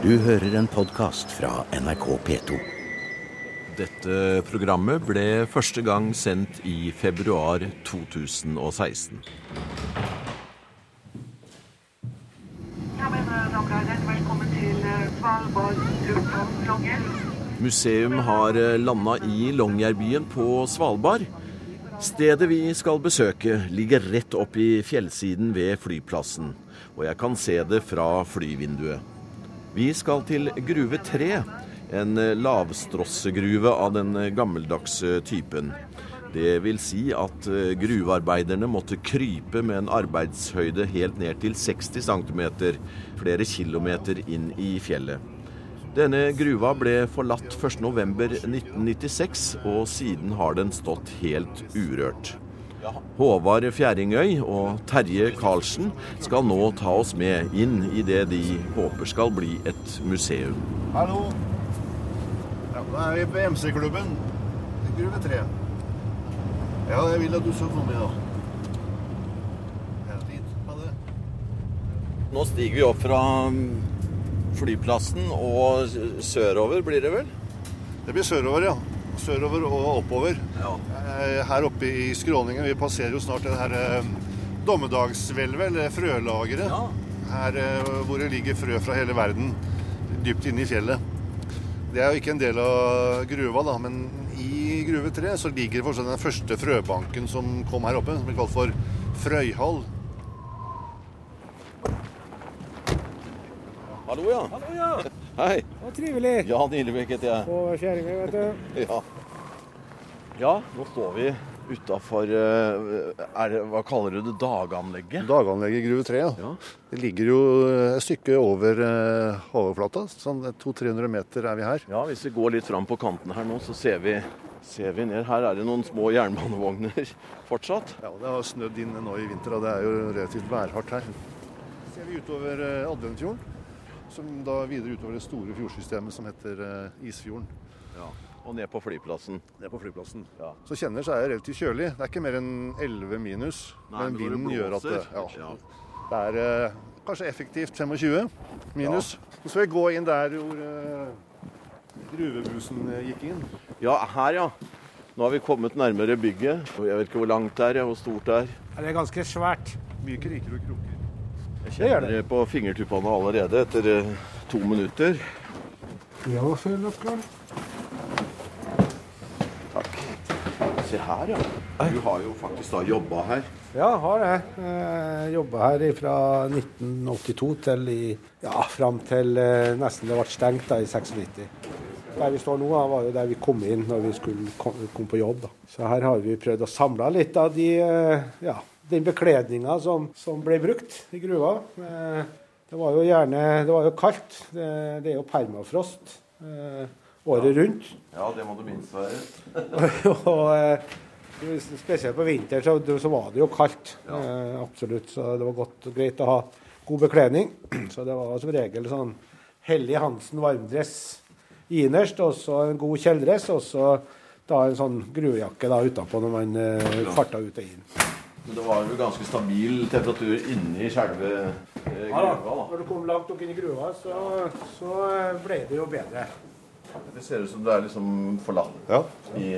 Du hører en podkast fra NRK P2. Dette programmet ble første gang sendt i februar 2016. Ja, men eh, velkommen til eh, Svalbard lufthavn Longyear. Museum har landa i Longyearbyen på Svalbard. Stedet vi skal besøke, ligger rett opp i fjellsiden ved flyplassen, og jeg kan se det fra flyvinduet. Vi skal til Gruve 3, en lavstrossegruve av den gammeldagse typen. Det vil si at eh, gruvearbeiderne måtte krype med en arbeidshøyde helt ned til 60 cm, flere kilometer inn i fjellet. Denne gruva ble forlatt 1.11.1996, og siden har den stått helt urørt. Håvard Fjæringøy og Terje Karlsen skal nå ta oss med inn i det de håper skal bli et museum. Hallo. Ja, da er vi på MC-klubben. Gruve 3. Ja, jeg vil at du skal komme, det. Nå stiger vi opp fra flyplassen og sørover, blir det vel? Det blir sørover, ja. Sørover og oppover. Ja. Eh, Her oppe i skråningen, vi passerer jo snart det her eh, dommedagshvelvet, eller frølageret. Her eh, hvor det ligger frø fra hele verden, dypt inne i fjellet. Det er jo ikke en del av gruva, da, men i Gruve 3 så ligger fortsatt den første frøbanken som kom her oppe, som blir kalt for Frøyhall. Hallo, ja. Hallo, ja. Hei. Og trivelig. Jan Ilebekk heter jeg. På kjerringa, vet du. Ja. ja, nå står vi utafor Hva kaller du det? Daganlegget? Daganlegget i Gruve 3, ja. Ja. Det ligger jo et stykke over eh, overflata. Sånn 200-300 meter er vi her. Ja, hvis vi går litt fram på kanten her nå, så ser vi, ser vi ned. Her er det noen små jernbanevogner fortsatt. Ja, Det har snødd inn nå i vinter, og det er jo relativt værhardt her. Ser vi utover eh, Adventfjorden, som da videre utover det store fjordsystemet som heter eh, Isfjorden. Ja. Og ned på flyplassen. Det er på flyplassen. Ja. Så kjenner så er det relativt kjølig. Det er ikke mer enn 11 minus, Nei, men vinden gjør at det, ja, ja. det er eh, kanskje effektivt 25 minus. Så skal vi gå inn der hvor eh, gruvebrusen eh, gikk inn. Ja, her ja. Nå har vi kommet nærmere bygget. Jeg vet ikke hvor langt det er, ja, hvor stort det er. Det er ganske svært. Mye kriker og kroker. Jeg kjenner det på fingertuppene allerede etter eh, to minutter. Ja, følg Karl. Takk. Se her, ja. Du har jo faktisk da jobba her. Ja, har det. Jeg jobba her fra 1982 til i, ja, fram til eh, nesten det ble stengt da, i 96. Der vi står nå, var jo der vi kom inn når vi skulle kom, kom på jobb. Da. Så her har vi prøvd å samle litt av de, eh, ja, den bekledninga som, som ble brukt i gruva. Eh, Det var jo gjerne Det var jo kaldt. Det, det er jo permafrost eh, året rundt. Ja, det må du minst være. og eh, spesielt på vinteren så, så var det jo kaldt. Ja. Absolutt. Så det var godt og greit å ha god bekledning. Så det var som regel sånn Hellig Hansen varmdress innerst, og så en god kjeledress, og så da en sånn gruvejakke da utapå når man eh, farta ut og inn. Men det var jo ganske stabil temperatur inni selve eh, gruva? da. Når du kom langt nok inn i gruva, så, så eh, ble det jo bedre. Det ser ut som det er liksom forlatt Ja. i,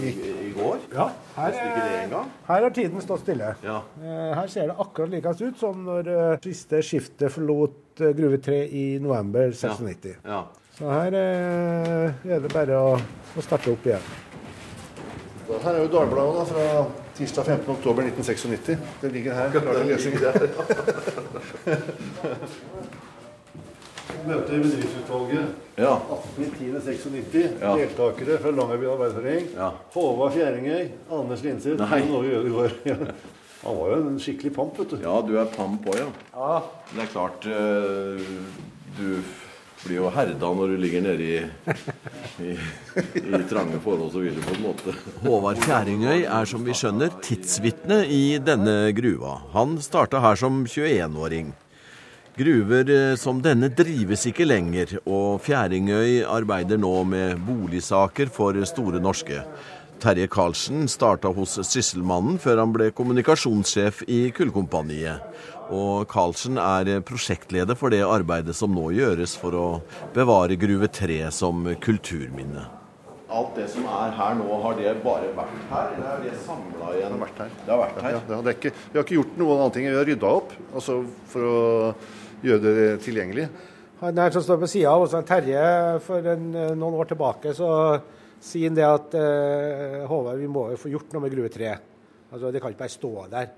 i, i går. Ja, her, Nesten ikke det engang. her har tiden stått stille. Ja. Eh, Her ser det akkurat likest ut som når eh, siste skiftet forlot eh, Gruve 3 i november 96. ja. Så her eh, er det bare å, å starte opp igjen. Her er jo Dalbladet da, fra tirsdag 15. oktober 1996. Det ligger her. Klar til lesing. Møte i bedriftsutvalget. Ja. 18.10.96. Ja. Deltakere fra Longyearbyen Arbeiderforening. Ja. Håvard Fjæringøy, Anders Linseth. Han var jo en skikkelig pamp, vet du. ja, du er pamp òg, ja. Ja, Det er klart uh, Du blir jo herda når du ligger nede i, i, i trange forhold så videre på en måte. Håvard Fjæringøy er som vi skjønner tidsvitne i denne gruva. Han starta her som 21-åring. Gruver eh, som denne drives ikke lenger, og Fjæringøy arbeider nå med boligsaker for Store Norske. Terje Karlsen starta hos Sysselmannen før han ble kommunikasjonssjef i Kullkompaniet. Og Karlsen er prosjektleder for det arbeidet som nå gjøres for å bevare Gruve 3 som kulturminne. Alt det som er her nå, har det bare vært her, eller er det samla igjen? Det har vært her. Det har vært her. Ja, det har det ikke, vi har ikke gjort noen annen ting. Vi har rydda opp altså for å gjøre det tilgjengelig. Han her som står på sida av oss, Terje, for en, noen år tilbake så sier det at eh, Håvard, vi må jo få gjort noe med Gruve 3. Altså, Det kan ikke bare stå der.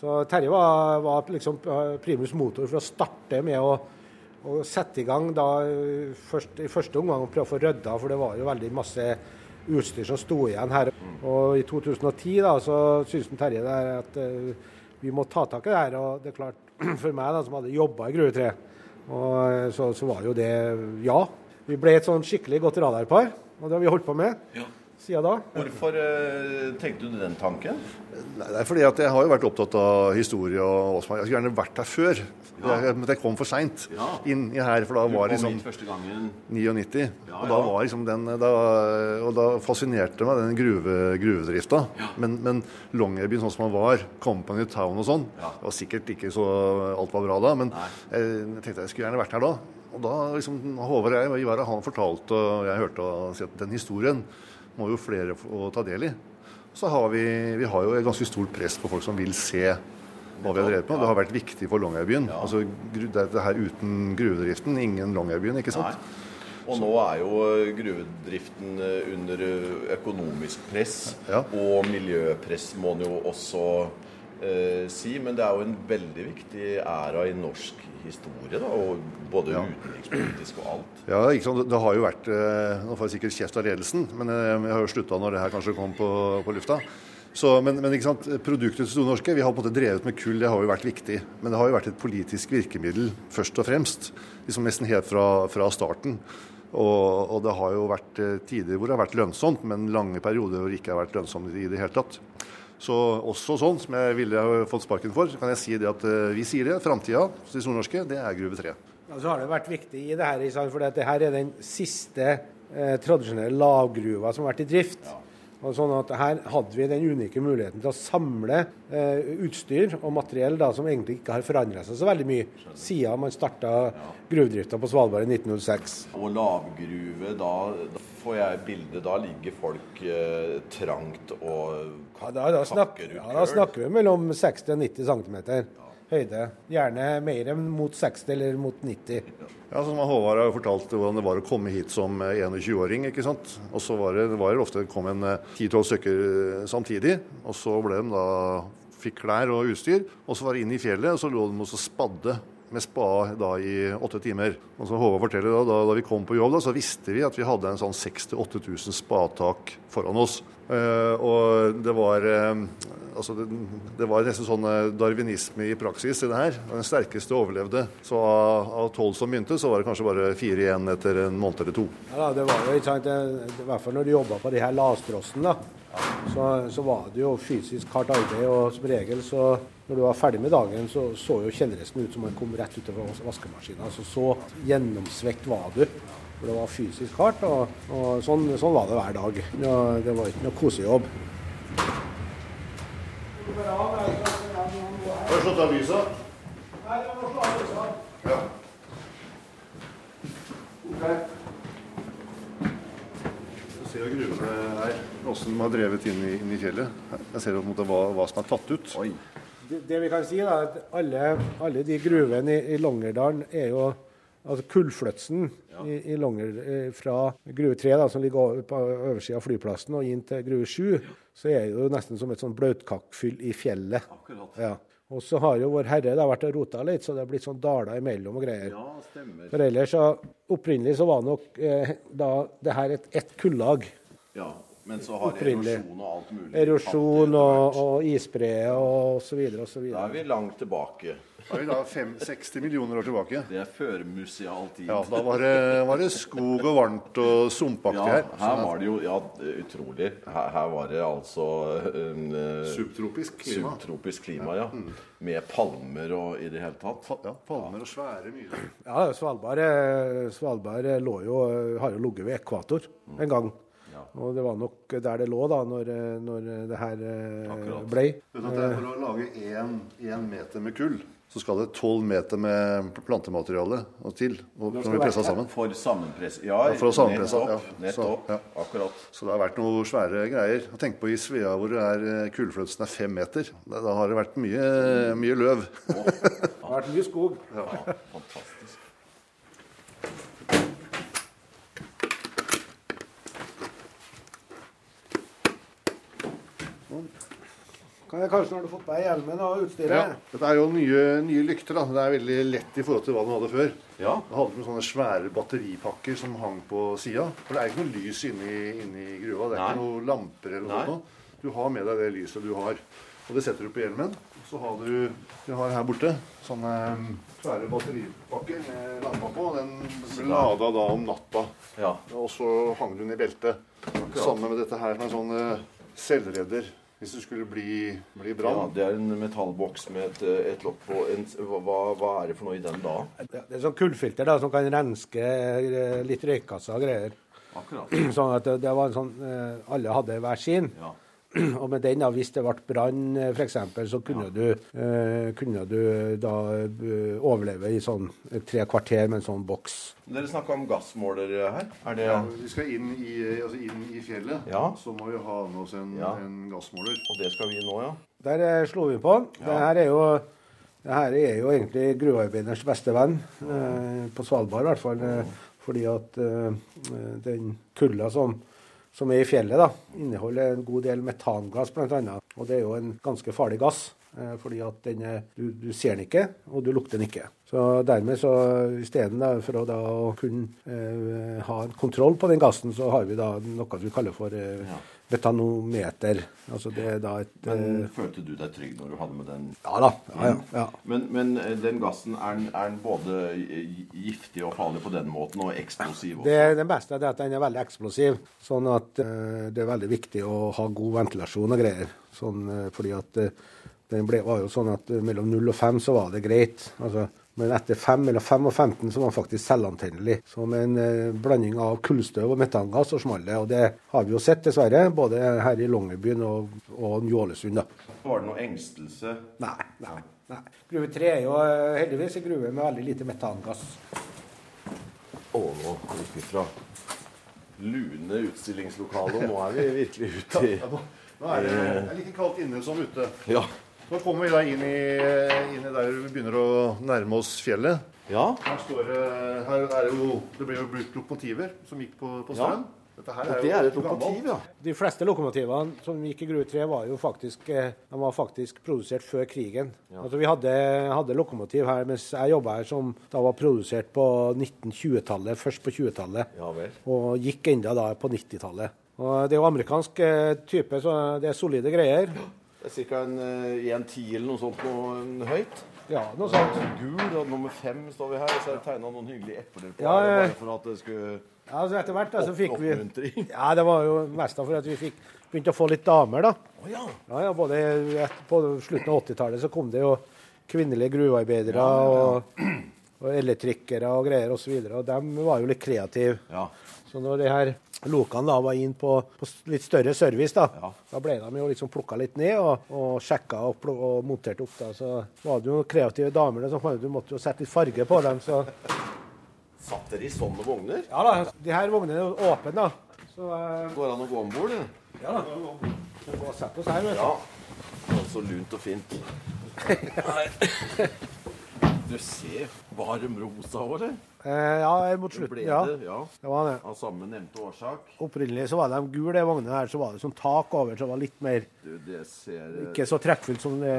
Så Terje var, var liksom eh, primus motor for å starte med å, å sette i gang da eh, først, i første omgang og prøve å få rydda, for det var jo veldig masse utstyr som sto igjen her. Og i 2010 da, så syntes Terje der at eh, vi må ta tak i det her. Og det er klart, for meg da, som hadde jobba i Gruve 3, og så, så var jo det ja. Vi ble et sånn skikkelig godt radarpar, og det har vi holdt på med siden da. Hvorfor eh, tenkte du den tanken? Nei, det er fordi at jeg har jo vært opptatt av historie og er. Jeg skulle gjerne vært her før. Jeg, men jeg kom for seint Ja. inn i her, for da Du var kom liksom hit første gangen. 99. Ja, og da ja. var liksom den da, Og da fascinerte meg den gruve, gruvedrifta. Men, men Longyearbyen sånn som den var, Company Town og sånn, Ja. det var sikkert ikke så alt var bra da, men Nei. jeg, jeg tenkte jeg skulle gjerne vært her da. Og da liksom Håvard og jeg, Ivar, han fortalte, og jeg hørte han si at den historien må jo flere få ta del i. Så har vi, vi har jo et ganske stort press på folk som vil se hva vi har drevet med. Det har vært viktig for Longyearbyen. Altså, gru- det, det her uten gruvedriften, ingen Longyearbyen, ikke sant? Nei. Og nå er jo gruvedriften eh, under eh, økonomisk press, Ja. og miljøpress må en jo også eh, si. Men det er jo en veldig viktig æra i norsk historie, da, og både Ja. utenrikspolitisk og alt. Ja, sant? Det har jo vært eh, Nå får jeg sikkert kjeft av ledelsen, men eh, jeg har jo slutta når det her kanskje kom på, på lufta. Så, men, men ikke sant? produktet til Store Norske, vi har på en måte drevet med kull, det har jo vært viktig. Men det har jo vært et politisk virkemiddel først og fremst. liksom Nesten helt fra, fra starten. Og, og det har jo vært eh, tider hvor det har vært lønnsomt, men lange perioder hvor det ikke har vært lønnsomt i det hele tatt. Så også sånn, som jeg ville fått sparken for, så kan jeg si det at eh, vi sier det. Framtida til Store Norske, det er Gruve 3. Ja, så har det vært viktig i det her, for dette her er den siste eh, tradisjonelle lavgruva som har vært i drift. Og sånn at Her hadde vi den unike muligheten til å samle eh, utstyr og materiell da, som egentlig ikke har forandra seg så veldig mye siden man starta gruvedrifta på Svalbard i 1906. Og lavgruve, da, da får jeg bilde. Da ligger folk eh, trangt og Ja, da, da, snakk, ja, da snakker vi mellom 60 og 90 cm høyde. Gjerne mer enn mot 60 eller mot 90. Ja, som Håvard har jo fortalt hvordan det var å komme hit som eh, 21-åring. ikke sant? Og så var det, det var det ofte kom en eh, 10-12 stykker eh, samtidig. Og så ble de da fikk klær og utstyr. Og så var det inn i fjellet, og så lå de og spadde med spa da i åtte timer. Og som Håvard forteller da, da, vi kom på jobb, da, så visste vi at vi hadde en sånn 6000-8000 spatak foran oss. Eh, og det var eh, altså det, det var nesten sånn eh, darwinisme i praksis i det her. Den sterkeste overlevde. Så av tolv som begynte, så var det kanskje bare fire igjen etter en måned eller to. Ja, det var jo, ikke sant, I hvert fall når du jobba på de her lastrossen, da, så, så var det jo fysisk hardt arbeid. Og som regel, så når du var ferdig med dagen, så så jo kjellerresten ut som man kom rett ut av vaskemaskinen. Altså, så gjennomsvett var du. For det var fysisk hardt. Og, og sånn, sånn var det hver dag. Ja, det var ikke noe kosejobb. Har du slått av lyset? Ja. Du ser jo gruvene her, hvordan de har drevet inn i, inn i fjellet. Jeg ser en måte hva, hva som er tatt ut. Det, det vi kan si, da, er at alle, alle de gruvene i, i Longerdalen er jo Altså kullfløtsen i, i Longer eh, fra gruve 3, da, som ligger på oversida av flyplassen, og inn til gruve 7, så er det jo nesten som et sånn bløtkakkfyll i fjellet. Akkurat. Ja. Og så har jo Vår Herre vært og rota litt, så det har blitt sånn daler imellom og greier. Ja, stemmer. For ellers så Opprinnelig så var nok eh, da det her et ett kullag. Ja, men så har Opprinnelig. erosjon og alt mulig Erosjon og, og isbre og så Da er vi langt tilbake. Da er vi da fem, 60 millioner år tilbake. Det er førmuseal tid. Ja, Da var det, var det skog og varmt og sumpaktig Ja, her. her var det jo ja, utrolig. Her, her var det altså en, eh, Subtropisk klima. Mm. subtropisk klima, ja. Med palmer og i det hele tatt. Ja, palmer og svære myrer. Ja, Svalbard, eh, Svalbard lå jo, har jo ligget ved ekvator en gang. Og det var nok der det lå da, når, når det her eh, Akkurat. ble. Vet at det er For å lage én meter med kull, så skal det 12 meter med plantemateriale og til. Og, som vi pressa sammen. For sammenpress. Ja, Ja, for sammenpressa, nettopp. ja. nettopp. Så, ja. Akkurat. Så det har vært noen svære greier. Tenk på i Svea hvor det er eh, er fem meter. Da, har det vært mye, mye løv. Det har vært mye skog. Fantastisk. Kan jeg kanskje når du har fått på deg hjelmen og Ja, utstyret? dette er jo nye, nye lykter. da. Det er veldig lett i forhold til hva den hadde før. Ja. Da hadde de sånne svære batteripakker som hang på sida. For det er ikke noe lys inni, inni gruva. Det er Nei. ikke noen lamper eller noe sånt. Du har med deg det lyset du har. Og det setter du på hjelmen. Så har du Vi har her borte sånne mm, svære batteripakker med lampa på. Den ble lada da om natta. Ja. Og så hang den i beltet. Sammen med dette her med en sånn selvredder. Hvis det skulle bli, bli ja. Det er en metallboks med et, et lokk på. En, hva, hva er det for noe i den da? Det er sånn kullfilter da, som kan renske eh, litt røykkasser og greier. Akkurat. Sånn at det, det var en sånn eh, Alle hadde hver sin. Ja. Og med den, da, hvis det ble brann f.eks., så kunne, du, eh, kunne du da eh, overleve i sånn eh, tre kvarter med en sånn boks. Dere snakka om gassmåler her. Er det Ja, vi skal inn i, altså inn i fjellet. Ja. Så må vi ha med oss en, Ja. en gassmåler. Og det skal vi nå, ja? Der eh, slo vi på. Det her er jo det her er jo egentlig gruvearbeiderens beste venn, eh, på Svalbard i hvert fall. Eh, fordi at eh, den kulda som, som er i fjellet, da, inneholder en god del metangass bl.a. Og det er jo en ganske farlig gass. eh, Fordi at den er, du, du ser den ikke, og du lukter den ikke. Så dermed så istedenfor å da kunne eh, ha en kontroll på den gassen, så har vi da noe vi kaller for eh, Ja. Metanometer. Altså det er da et Men eh, følte du deg trygg når du hadde med den? Ja da. Ja, ja, ja. Men, men eh, den gassen, er den, er den både giftig og farlig på den måten, og eksplosiv også? Det, det beste er at den er veldig eksplosiv. Sånn at uh, det er veldig viktig å ha god ventilasjon og greier. Sånn, uh, fordi at uh, den ble, var jo sånn at mellom 0 og 5 så var det greit. Altså, men etter 5 eller 5 og 15 så var den faktisk selvantennelig. Som en eh, blanding av kullstøv og metangass og smalt det. Og det har vi jo sett, dessverre. Både her i Longyearbyen og, og Ny-Ålesund. Var det noe engstelse? Nei, nei. nei. Gruve 3 er jo eh, heldigvis en gruve med veldig lite metangass. Å, nå gikk vi fra lune utstillingslokalet, og nå er vi virkelig ute i Nå er det, like kaldt inne som ute. Ja. Så kommer vi da inn i, inn i der vi begynner å nærme oss fjellet. Ja. Her står Her er det jo Det ble jo brukt lokomotiver som gikk på, på Ja. strøm. Dette her Og er det jo er et lokomotiv, ja. De fleste lokomotivene som gikk i Grue 3, var jo faktisk, eh, de var faktisk produsert før krigen. Altså Vi hadde, hadde lokomotiv her mens jeg jobba her, som da var produsert på 1920-tallet, først på 20-tallet. Ja vel. Og gikk enda da på 90-tallet. Og Det er jo amerikansk eh, type, så det er solide greier. Det er ca. en eh, 1,10 eller noe sånt noe en høyt. Ja, noe sånt. Gul, og nummer fem står vi her. Og så er det tegna noen hyggelige epler på Ja, ja. bare for at det skulle Ja, altså Etter hvert da, så fikk vi Ja, det var jo mest for at vi fikk begynte å få litt damer, da. Å ja. Ja, ja, både et, På slutten av 80-tallet så kom det jo kvinnelige gruvearbeidere og, og elektrikere og greier osv. Og, så og de var jo litt kreative. Så når de her lokene da var inn på, på litt større service, da, Ja. da ble de jo liksom plukka litt ned og, og sjekka og, og montert opp. da, Så var det jo kreative damer der, så du måtte jo sette litt farge på dem. så... Satt dere i sånne vogner? Ja da, de her vognene er åpne, da. Så eh, Går det an å gå om bord? ja da. Vi gå og sett oss her, vet du. Ja. Det Så lunt og fint. Du ser varm rosa òg, eller? Eh, ja, mot Det slutten. ble Ja, det, ja. det var det. Av samme nevnte årsak. Opprinnelig så var de gule, de vognene her. Så var det sånn tak over, så det var litt mer Du, det ser Ikke så trekkfullt som det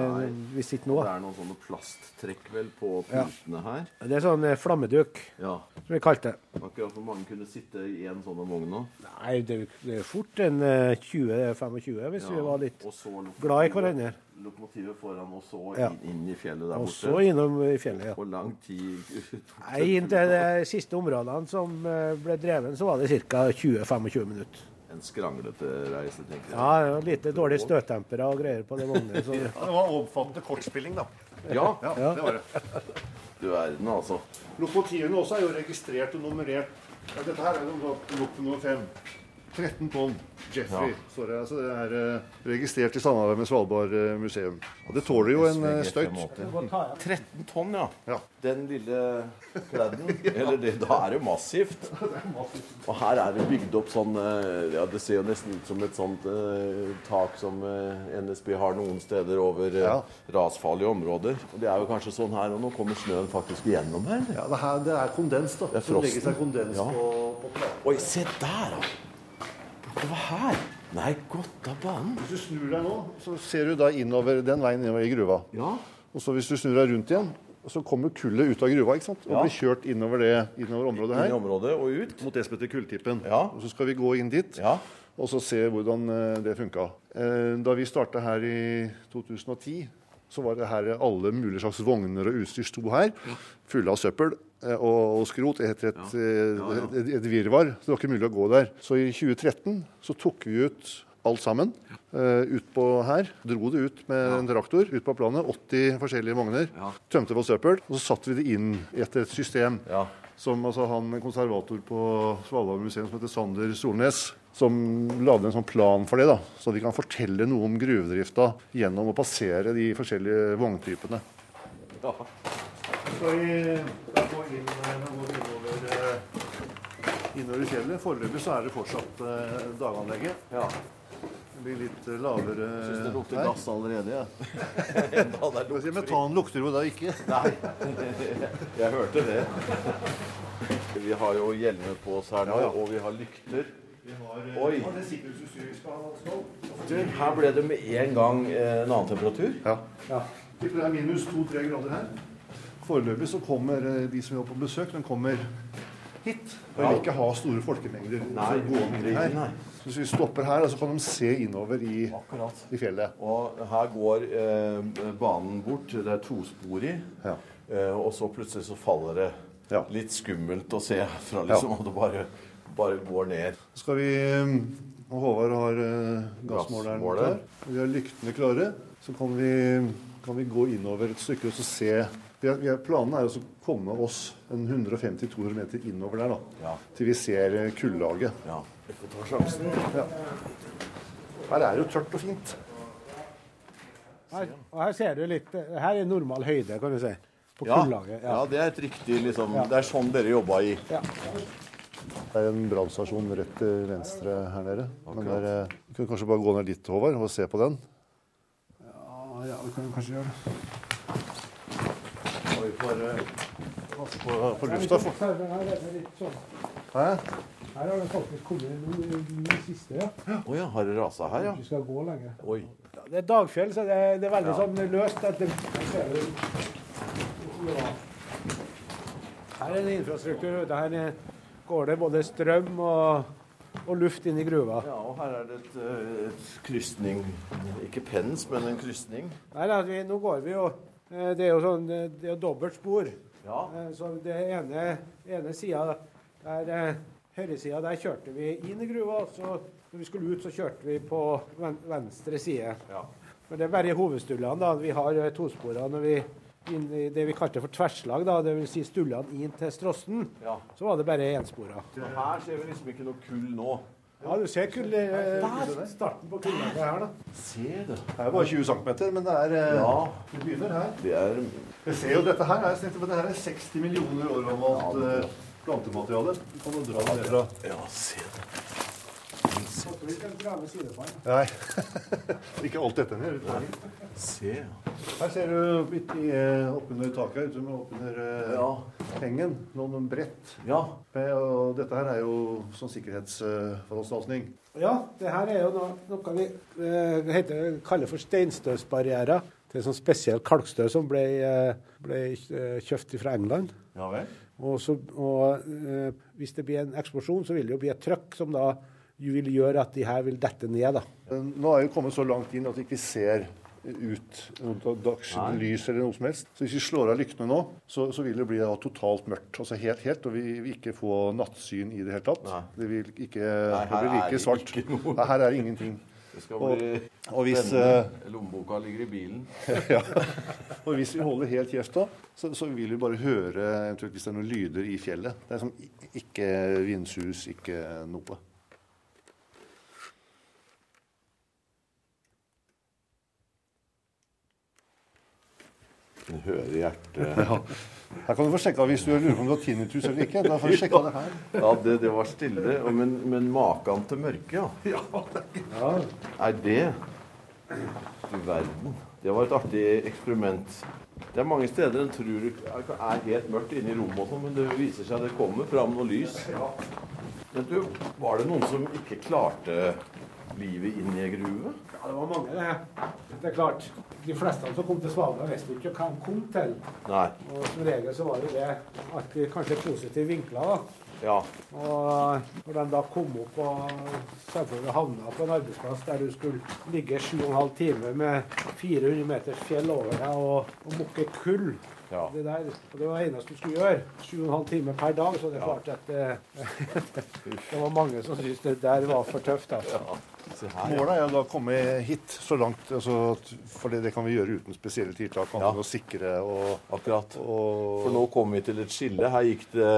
vi sitter nå. Det er noen sånne plasttrekk vel på putene her. Det er sånn eh, flammeduk, Ja. som vi kalte det. Akkurat hvor mange kunne sitte i en sånn vogn nå. Nei, det, det er fort en eh, 20-25 hvis vi var litt glad i hverandre. Lokomotivet foran, og så Ja. inn, inn i fjellet der Og borte. så innom i fjellet. ja. Hvor lang tid Nei, Inn til de siste områdene som eh, ble dreven, så var det ca. 20-25 minutter. En skranglete reise, tenker jeg. Ja, det lite dårlig støttempere og greier på de vognene. Så Ja, det var omfattende kortspilling, da. Ja, Ja, Ja. det var det. du verden, altså. Lokomotivene også er jo registrert og nummerert. Ja, dette her er jo lok nummer fem. 13 tonn. Jeffrey står det. Altså, det er uh, registrert i samarbeid med Svalbard eh, museum. Og det tåler jo en uh, støyt. 13 tonn, ja. Ja. Den lille kladden. Eller det, da er det massivt. Og her er det bygd opp sånn Ja, det ser jo nesten ut som et sånt uh, tak som NSB har noen steder over Ja. rasfarlige områder. Og det er jo kanskje sånn her, og nå kommer snøen faktisk gjennom her. Ja, det, her, det er kondens, da. Det er Så legger seg kondens Ja. på, på. Oi, se der, da! Det var her. Nei, godt av banen. Hvis du snur deg nå, så ser du da innover den veien innover i gruva. Ja. Og så hvis du snur deg rundt igjen, så kommer kullet ut av gruva ikke sant? og Ja. blir kjørt innover, det, innover området Inn i her. området og ut. Mot det som heter Kulltippen. Ja. Og så skal vi gå inn dit Ja. og så se hvordan eh, det funka. Eh, Da vi starta her i 2010, så var det her alle mulige slags vogner og utstyr sto her. Fulle av søppel og, og skrot etter et, eh, et, et virvar. Så det var ikke mulig å gå der. Så i 2013 så tok vi ut alt sammen eh, ut på her. Dro det ut med en traktor ut på planet. 80 forskjellige vogner. Ja. Tømte for søppel. Og så satte vi det inn etter et system Ja. som altså han konservator på Svalbard museum som heter Sander Solnes, som lagde en sånn plan for det. da, Så vi kan fortelle noe om gruvedrifta gjennom å passere de forskjellige vogntypene. Ja. Så vi da gå inn, går vi innover, i innover fjellet? Foreløpig så er det fortsatt eh, daganlegget. ja. Det blir litt eh, lavere Syns det lukter her. gass allerede, jeg. Vi si, Metan lukter jo da ikke. Nei, jeg hørte det. Vi har jo hjelmer på oss her nå, Ja, ja. og vi har lykter. Vi har, Oi. Har det ha. Her ble det med en gang eh, en annen temperatur. Ja. ja. det er minus to-tre grader her. Foreløpig så kommer eh, de som er på besøk, de kommer hit. Og vil ikke ha store folkemengder Nei, gående her. Så hvis vi stopper her, så kan de se innover i, i fjellet. Og her går eh, banen bort. Det er tosporig. Ja. Eh, og så plutselig så faller det. Ja. Litt skummelt å se fra, liksom. Og det bare, bare går ned. Så skal vi eh, Og Håvard har eh, gassmåleren Gassmåler. klar. Vi har lyktene klare. Så kan vi, kan vi gå innover et stykke og så se vi har, Planen er å komme oss en 150-200 meter innover der, da. Ja. Til vi ser eh, kullaget. Ja. Vi får ta sjansen. Her er det jo tørt og fint. Her, og her ser du litt Her er normal høyde, kan du si. På Ja. kullaget. ja, Ja. det er et riktig liksom Ja. Det er sånn dere jobba i. Ja. Det er en brannstasjon rett til venstre her nede. Men der, eh, vi kan kanskje bare gå ned dit, Håvard, og se på den. Ja, ja, vi kan kanskje gjøre det. Får eh, lufta. for- det litt sånn. Hæ? Her har det faktisk kommet noe siste, ja. Å ja, har det rasa her, ja? Vi skal gå lenger. Oi. Det er dagfjell, så det er, det er veldig sånn løst. Du. Ja. Her er en infrastruktur. Her er- går det både strøm og, og luft inn i gruva. Ja, og her er det et, eh, et krysning Ikke pens, men en krysning. Nei, nei, vi, nå går vi jo Det er jo sånn, eh, det er dobbelt spor. Ja. Eh, Så det ene, ene sida der eh, Høyresida, der kjørte vi inn i gruva. Så når vi skulle ut, så kjørte vi på venstre side. Ja. Men det er bare hovedstullene. da. Vi har eh, tospora når vi inn i det vi kalte for tverslag, da, dvs. Si stullene inn til Strossen. Ja. Så var det bare enspora. Så her ser vi liksom ikke noe kull nå. Ja, du ser kull, Der! starten på kullaget her, da. Se det. Det er bare 20 cm, men det er eh, Ja. Vi begynner her. Det er Jeg ser jo dette her Jeg snittet, men det her er 60 millioner år gammelt eh, plantemateriale. Du kan jo dra det ned fra Ja, se det. Vi kan grave sidefall. Nei, ikke alt dette ned. uten Se, ja. Her ser du midt i, eh, oppunder taket ute med oppunder eh, Ja. hengen. Noen brett. Ja. Eh, Og dette her er jo sånn sikkerhetsforanstaltning. Ja, det her er jo noe, noe vi eh, heter, kaller for steinstøvsbarrierer. Det er sånn spesiell kalkstøv som ble, eh, ble eh, kjøpt fra England. Ja vel? Og, så, og eh, hvis det blir en eksplosjon, så vil det jo bli et trøkk som da vil gjøre at de her vil dette ned. da. Eh, Nå er vi kommet så langt inn at vi ikke ser ut dagslys eller noe som helst. Så hvis vi slår av lyktene nå, så, så vil det bli da totalt mørkt. Altså helt, helt, og vi vil ikke få nattsyn i det hele tatt. Nei. Det vil ikke Nei, det blir like svart. ikke noe. Nei, her er det ingenting. Det skal Og- bli og hvis, spennende. Lommeboka ligger i bilen. ja. Og hvis vi holder helt kjeft da, så, så vil vi bare høre eventuelt hvis det er noen lyder i fjellet. Det er som ikke vindsus, ikke noe. Du hører hjertet Ja. Her kan du få sjekka hvis du lurer på om du har tinnitus eller ikke. Da får du sjekka det her. Ja, det, det var stille. Men, men maken til mørke, ja. Ja. Er det Du verden. Det var et artig eksperiment. Det er mange steder en tror det er helt mørkt inne i rommet, og sånn, men det viser seg at det kommer fram noe lys. Men du, var det noen som ikke klarte livet inn i ei gruve? Ja, det var mange, det. Det er klart. De fleste som kom til Svalbard, visste ikke hva de kom til. Nei. Og som regel så var jo det alltid kanskje positive vinkler. da. Ja. Og når de da kom opp og selvfølgelig havna på en arbeidsplass der du skulle ligge 7,5 timer med 400 meters fjell over deg og, og mukke kull Ja. det, der, og det var det eneste du skulle gjøre. 7,5 timer per dag. Så det er Ja. klart at det, det var mange som syntes det der var for tøft. Altså. Ja. Målet er jo da å komme hit så langt, altså, for det, det kan vi gjøre uten spesielle tiltak. Ja. Ja. Å sikre og, Akkurat. og For nå kom vi til et skille. Her gikk det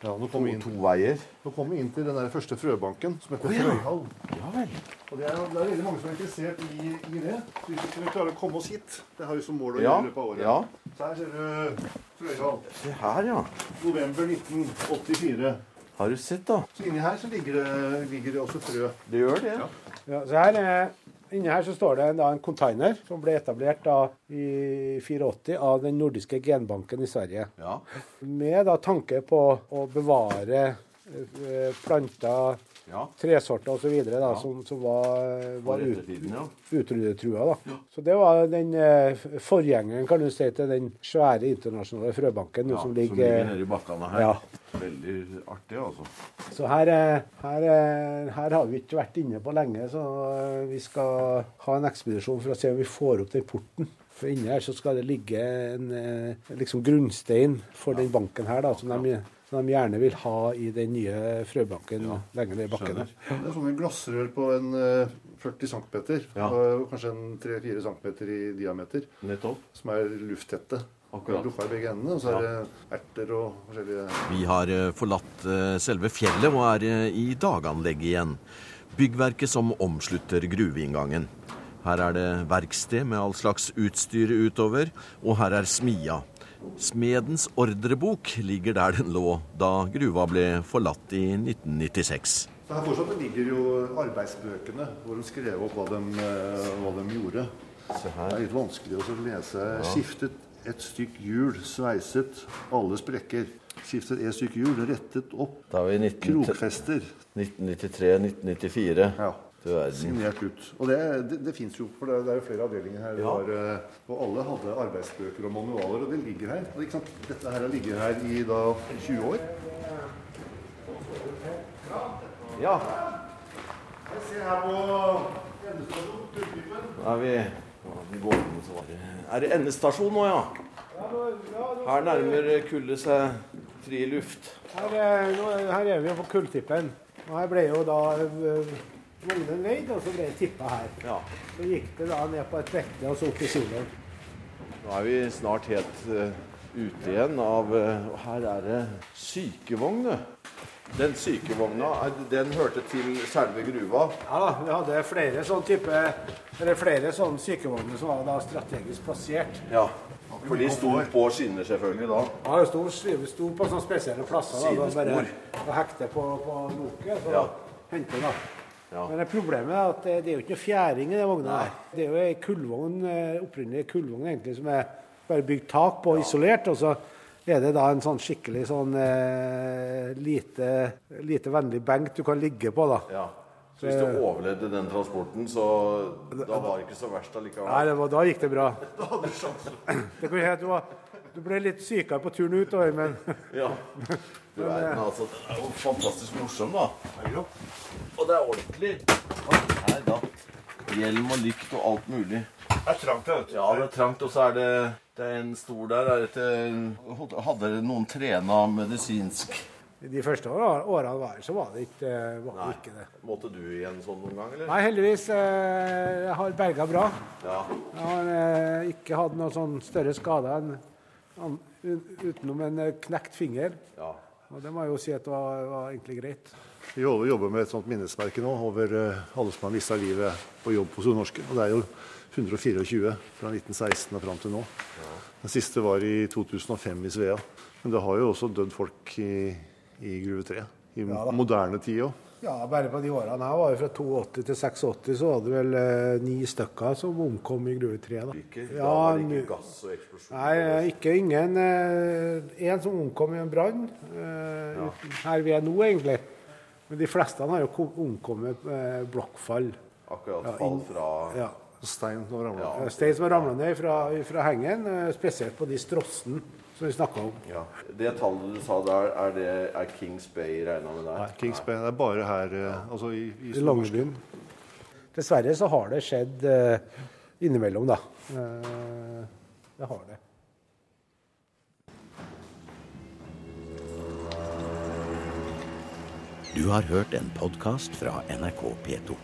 ja, nå to, inn, to veier. nå kom vi inn til den der første frøbanken, som heter oh, ja. Frøyhall. Ja. Og det er, det er veldig mange som er interessert i, i det. Så hvis vi klarer å komme oss hit Det har vi som mål å Ja. gjøre i løpet av året. ja. Så her ser du Frøyhall. Se her, ja. November 1984. Har du sett, da? Så inni her så ligger det, ligger det også frø. Det gjør det. Ja, så her, er- Inni her så står det da en container som ble etablert da i 84 av den nordiske genbanken i Sverige. Ja. Med da tanke på å bevare eh, planter, ja. tresorter osv. Ja. som, som var, var ut, ja. utryddetrua. Ja. Så det var den eh, forgjengeren kan du si, til den svære internasjonale frøbanken ja. som Som ligger ligger nede i bakkene her. Ja. Veldig artig, altså. Så her, eh, her, eh, her har vi ikke vært inne på lenge, så eh, vi skal ha en ekspedisjon for å se om vi får opp den porten. For inni her så skal det ligge en liksom grunnstein for den banken her, da, som de, som de gjerne vil ha i den nye frøbanken lenger ned i bakken. der. Det er sånne glassrør på en eh, 40 cm, Ja. og kanskje en 3-4 cm i diameter, Nettopp. som er lufttette. Akkurat. Lufta i begge endene, og så er det erter og forskjellige Vi har eh, forlatt eh, selve fjellet og er eh, i daganlegget igjen. Byggverket som omslutter gruveinngangen. Her er det verksted med all slags utstyr utover, og her er smia. Smedens ordrebok ligger der den lå da gruva ble forlatt i 1996. Så Her fortsatt ligger jo arbeidsbøkene hvor de skrev opp hva de, eh, hva de gjorde. Det er litt vanskelig å lese. Skiftet et stykk hjul, sveiset alle sprekker. Skiftet et stykk hjul, rettet opp Da er vi 19 krokfester. 1993-1994. Ja. Signert ut. Og det, det, det fins jo, for det, det er jo flere avdelinger her. Ja. var, eh, og alle hadde arbeidsbøker og manualer, og det ligger her. Og ikke sant? Dette her har ligget her i da 20 år. Ja, ser her på da er vi vi går inn, så var det- Er det endestasjon nå, ja? Her nærmer kullet seg fri luft. Her, er- her er vi jo på kulltippen. Og her ble jo da øh, vognen veid, og så ble det tippa her. Ja. Så gikk det da ned på et bekke og så opp i solen. Nå er vi snart helt uh, ute igjen av uh, Her er det sykevogn. Den sykevogna den hørte til selve gruva. Ja da, vi hadde flere sånne type, eller flere sånne sykevogner som var da strategisk plassert. Ja. For de sto på skinner, selvfølgelig, da. Ja, de sto, sto på sånne spesielle plasser. Da, da bare å hekte på, på loket, så Ja. hente da. Ja. Men problemet er at det, det er jo ikke noe fjæring i den vogna. Det er jo ei kullvogn, eh, opprinnelig kullvogn egentlig, som er bare bygd tak på, og isolert. og så er det da en sånn skikkelig sånn eh, lite, lite vennlig benk du kan ligge på, da. Ja. Så hvis du overlevde den transporten, så da var det ikke så verst Nei, allikevel. det var, da gikk det bra. Det kunne hende at du, var- du ble litt sykere på turen utover, men Ja. Du verden, altså. Det er jo fantastisk morsom, da. Og det er ordentlig. Her datt hjelm og lykt og alt mulig. Det er trangt, vet du. Ja, det er trangt, og så er det, det er en stol der. Er det til, hadde noen trena medisinsk? de første åra- var så var det ikke, var det, ikke det. Måtte du igjen sånn noen gang, eller? Nei, heldigvis. Eh, jeg har berga bra. Ja. Jeg har eh, ikke hatt noen sånn større skader enn utenom en eh, knekt finger. ja. Og det må jeg jo si at det var, var egentlig greit. Vi jobber med et sånt minnesmerke nå over eh, alle som har mista livet på jobb på Solnorsken. Og det er jo 124 fra 1916 og fram til nå. Den siste var i 2005 i Svea. Men det har jo også dødd folk i, i Gruve 3. I Ja moderne tid òg. Ja, bare på de årene her var det fra 82 til 86, så var det vel eh, ni stykker som omkom i Gruve 3. Da. Da var det ikke gass og eksplosjon? Nei, ikke ingen. eh, En som omkom i en brann, eh, her vi er nå egentlig. Men de fleste har jo omkommet eh, blokkfall. Akkurat Ja, fall fra Ja. Stein som ramla. Ja. Ned fra, fra hengen, eh, spesielt på de strossene som vi snakka om. ja. Det tallet du sa der, er, det, er Kings Bay regna med der? Nei, Kings Bay. Det er bare her Ja. altså i, i I Langebyen. Dessverre så har det skjedd eh, innimellom, da. Eh, det har det. Du har hørt en podkast fra NRK P2.